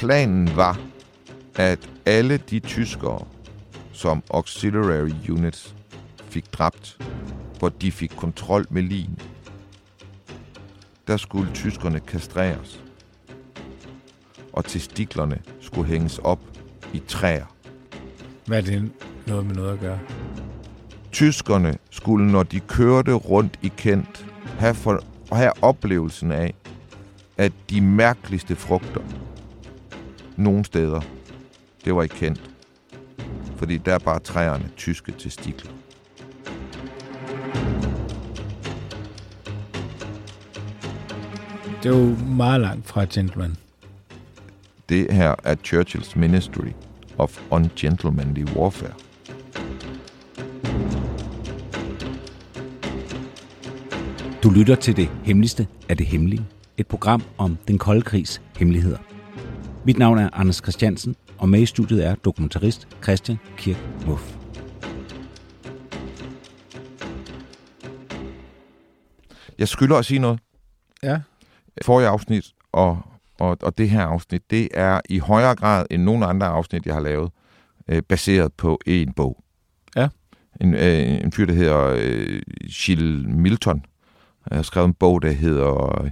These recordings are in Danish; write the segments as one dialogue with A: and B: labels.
A: Planen var, at alle de tyskere, som auxiliary units fik dræbt, hvor de fik kontrol med lin, der skulle tyskerne kastreres, og testiklerne skulle hænges op i træer.
B: Hvad er det noget med noget at gøre?
A: Tyskerne skulle, når de kørte rundt i Kent, have, for, have oplevelsen af, at de mærkeligste frugter, nogle steder, det var i Kent. Fordi der er bare træerne tyske testikler.
B: Det er jo meget langt fra Gentleman.
A: Det her er Churchills Ministry of Ungentlemanly Warfare.
C: Du lytter til det hemmeligste af det hemmelige. Et program om den kolde krigs hemmeligheder. Mit navn er Anders Christiansen, og med i studiet er dokumentarist Christian Kirk Muff.
A: Jeg skylder at sige noget.
B: Ja.
A: Forrige afsnit og, og, og det her afsnit, det er i højere grad end nogen andre afsnit, jeg har lavet, øh, baseret på en bog.
B: Ja.
A: En, øh, en fyr, der hedder øh, Jill Milton, har skrevet en bog, der hedder øh,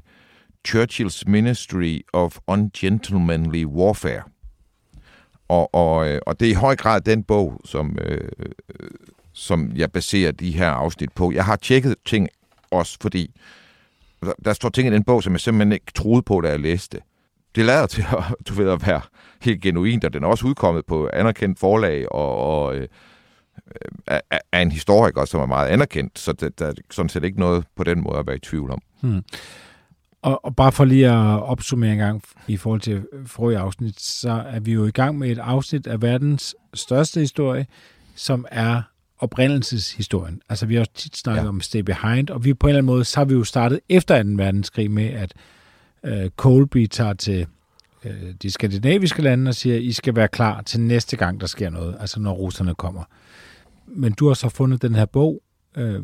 A: Churchill's Ministry of Ungentlemanly Warfare. Og, og, øh, og det er i høj grad den bog, som, øh, øh, som jeg baserer de her afsnit på. Jeg har tjekket ting også, fordi der, står ting i den bog, som jeg simpelthen ikke troede på, da jeg læste det. Det lader til at, du ved, at være helt genuint, og den er også udkommet på anerkendt forlag og, og øh, øh af, af en historiker, som er meget anerkendt, så det, der er sådan set ikke noget på den måde at være i tvivl om.
B: Hmm. Og, og bare for lige at opsummere en gang i forhold til forrige afsnit, så er vi jo i gang med et afsnit af verdens største historie, som er oprindelseshistorien. Altså vi har også tit snakket ja. om Stay Behind, og vi på en eller anden måde, så har vi jo startet efter 2. verdenskrig med, at øh, Colby tager til øh, de skandinaviske lande og siger, I skal være klar til næste gang, der sker noget, altså når russerne kommer. Men du har så fundet den her bog, øh,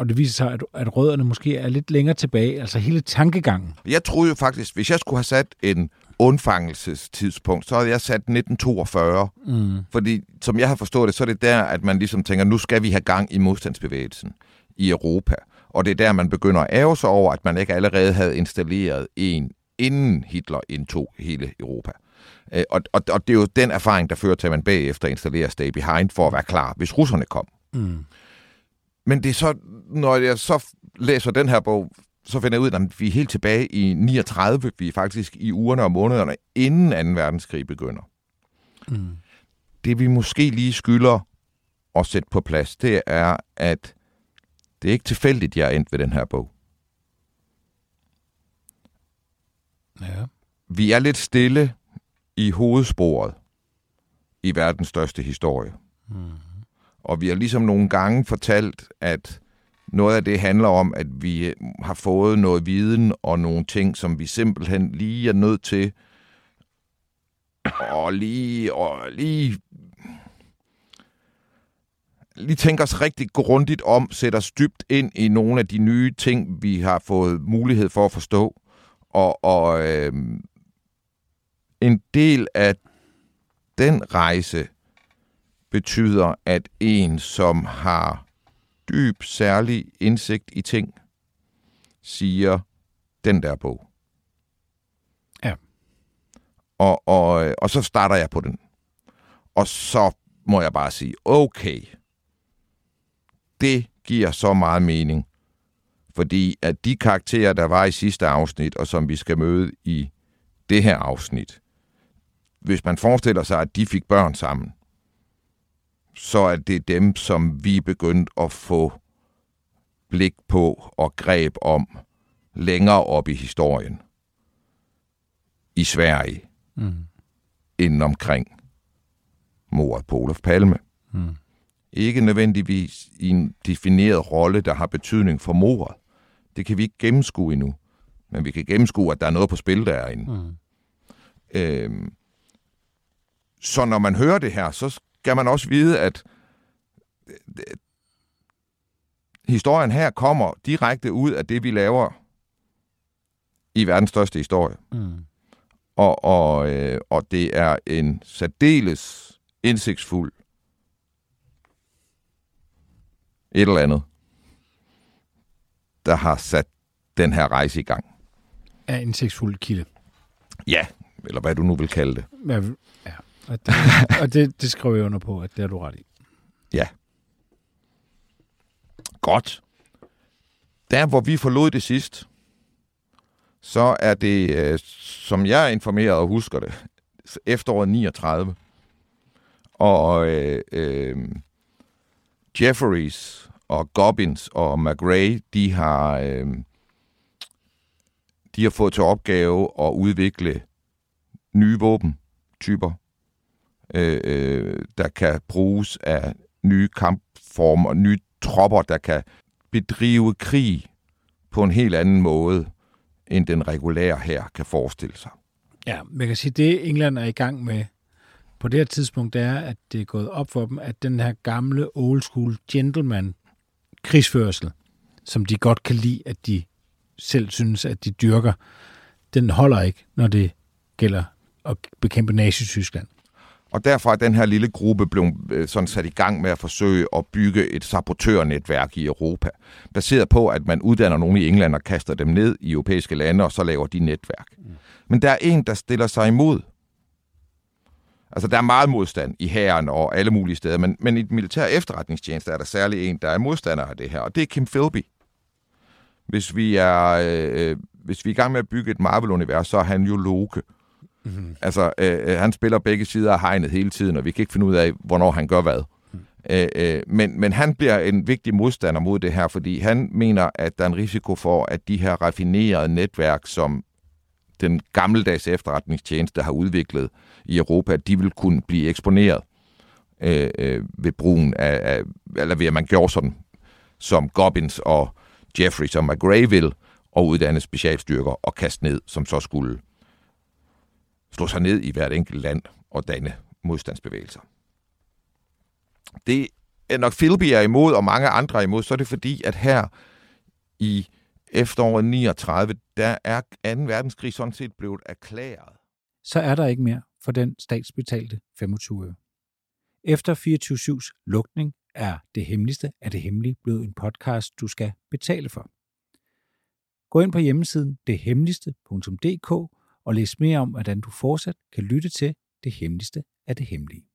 B: og det viser sig, at, at rødderne måske er lidt længere tilbage, altså hele tankegangen.
A: Jeg troede jo faktisk, hvis jeg skulle have sat en undfangelsestidspunkt, så havde jeg sat 1942. Mm. Fordi, som jeg har forstået det, så er det der, at man ligesom tænker, nu skal vi have gang i modstandsbevægelsen i Europa. Og det er der, man begynder at ære sig over, at man ikke allerede havde installeret en, inden Hitler indtog hele Europa. Øh, og, og, og det er jo den erfaring, der fører til, at man bagefter installerer Stay Behind for at være klar, hvis russerne kom. Mm. Men det er så, når jeg så læser den her bog, så finder jeg ud af, at vi er helt tilbage i 39. Vi er faktisk i ugerne og månederne, inden 2. verdenskrig begynder. Mm. Det vi måske lige skylder at sætte på plads, det er, at det er ikke tilfældigt, jeg er endt ved den her bog.
B: Ja.
A: Vi er lidt stille i hovedsporet i verdens største historie. Mm. Og vi har ligesom nogle gange fortalt, at noget af det handler om, at vi øh, har fået noget viden og nogle ting, som vi simpelthen lige er nødt til og lige, og lige, lige tænke os rigtig grundigt om, sætte os dybt ind i nogle af de nye ting, vi har fået mulighed for at forstå. Og, og øh, en del af den rejse betyder, at en, som har dyb, særlig indsigt i ting, siger den der bog.
B: Ja.
A: Og, og, og så starter jeg på den. Og så må jeg bare sige, okay, det giver så meget mening. Fordi at de karakterer, der var i sidste afsnit, og som vi skal møde i det her afsnit, hvis man forestiller sig, at de fik børn sammen, så er det dem, som vi er begyndt at få blik på og greb om længere op i historien. I Sverige
B: Mm.
A: inden omkring mordet på Olof Palme.
B: Mm.
A: Ikke nødvendigvis i en defineret rolle, der har betydning for mordet. Det kan vi ikke gennemskue endnu. Men vi kan gennemskue, at der er noget på spil derinde.
B: Mm.
A: Øhm, så når man hører det her, så skal man også vide, at øh, historien her kommer direkte ud af det, vi laver i verdens største historie.
B: Mm.
A: Og, og, øh, og det er en særdeles indsigtsfuld et eller andet, der har sat den her rejse i gang.
B: Er indsigtsfuld kilde.
A: Ja, eller hvad du nu vil kalde det.
B: Ja, ja. Og, det, og det, det skriver jeg under på, at det er du ret i.
A: Ja. Godt. Der, hvor vi forlod det sidst, så er det, øh, som jeg er informeret og husker det, efteråret 39. Og øh, øh, Jeffries og Gobbins og McRae, de har, øh, de har fået til opgave at udvikle nye våbentyper, øh, øh, der kan bruges af nye kampformer, nye tropper, der kan bedrive krig på en helt anden måde, end den regulære her kan forestille sig.
B: Ja, man kan sige, det England er i gang med på det her tidspunkt, det er, at det er gået op for dem, at den her gamle old school gentleman krigsførsel, som de godt kan lide, at de selv synes, at de dyrker, den holder ikke, når det gælder at bekæmpe Nazi-Tyskland.
A: Og derfor er den her lille gruppe blevet øh, sådan sat i gang med at forsøge at bygge et sabotørnetværk i Europa, baseret på, at man uddanner nogen i England og kaster dem ned i europæiske lande, og så laver de netværk. Mm. Men der er en, der stiller sig imod. Altså, der er meget modstand i hæren og alle mulige steder, men, men i den militære efterretningstjeneste er der særlig en, der er modstander af det her, og det er Kim Philby. Hvis vi er, øh, hvis vi er i gang med at bygge et Marvel-univers, så er han jo Loke. Mm-hmm. Altså, øh, han spiller begge sider af hegnet hele tiden, og vi kan ikke finde ud af, hvornår han gør hvad. Mm. Øh, øh, men, men han bliver en vigtig modstander mod det her, fordi han mener, at der er en risiko for, at de her raffinerede netværk, som den gammeldags efterretningstjeneste har udviklet i Europa, de vil kunne blive eksponeret øh, øh, ved brugen af, af, eller ved at man gjorde sådan, som Gobbins og Jeffries og McGray vil, og uddanne specialstyrker og kaste ned, som så skulle slå sig ned i hvert enkelt land og danne modstandsbevægelser. Det er nok Philby er imod, og mange andre er imod, så er det fordi, at her i efteråret 39, der er 2. verdenskrig sådan set blevet erklæret.
C: Så er der ikke mere for den statsbetalte 25 øre. Efter 24-7's lukning er det hemmeligste af det hemmelige blevet en podcast, du skal betale for. Gå ind på hjemmesiden dethemmeligste.dk og læs mere om, hvordan du fortsat kan lytte til det hemmeligste af det hemmelige.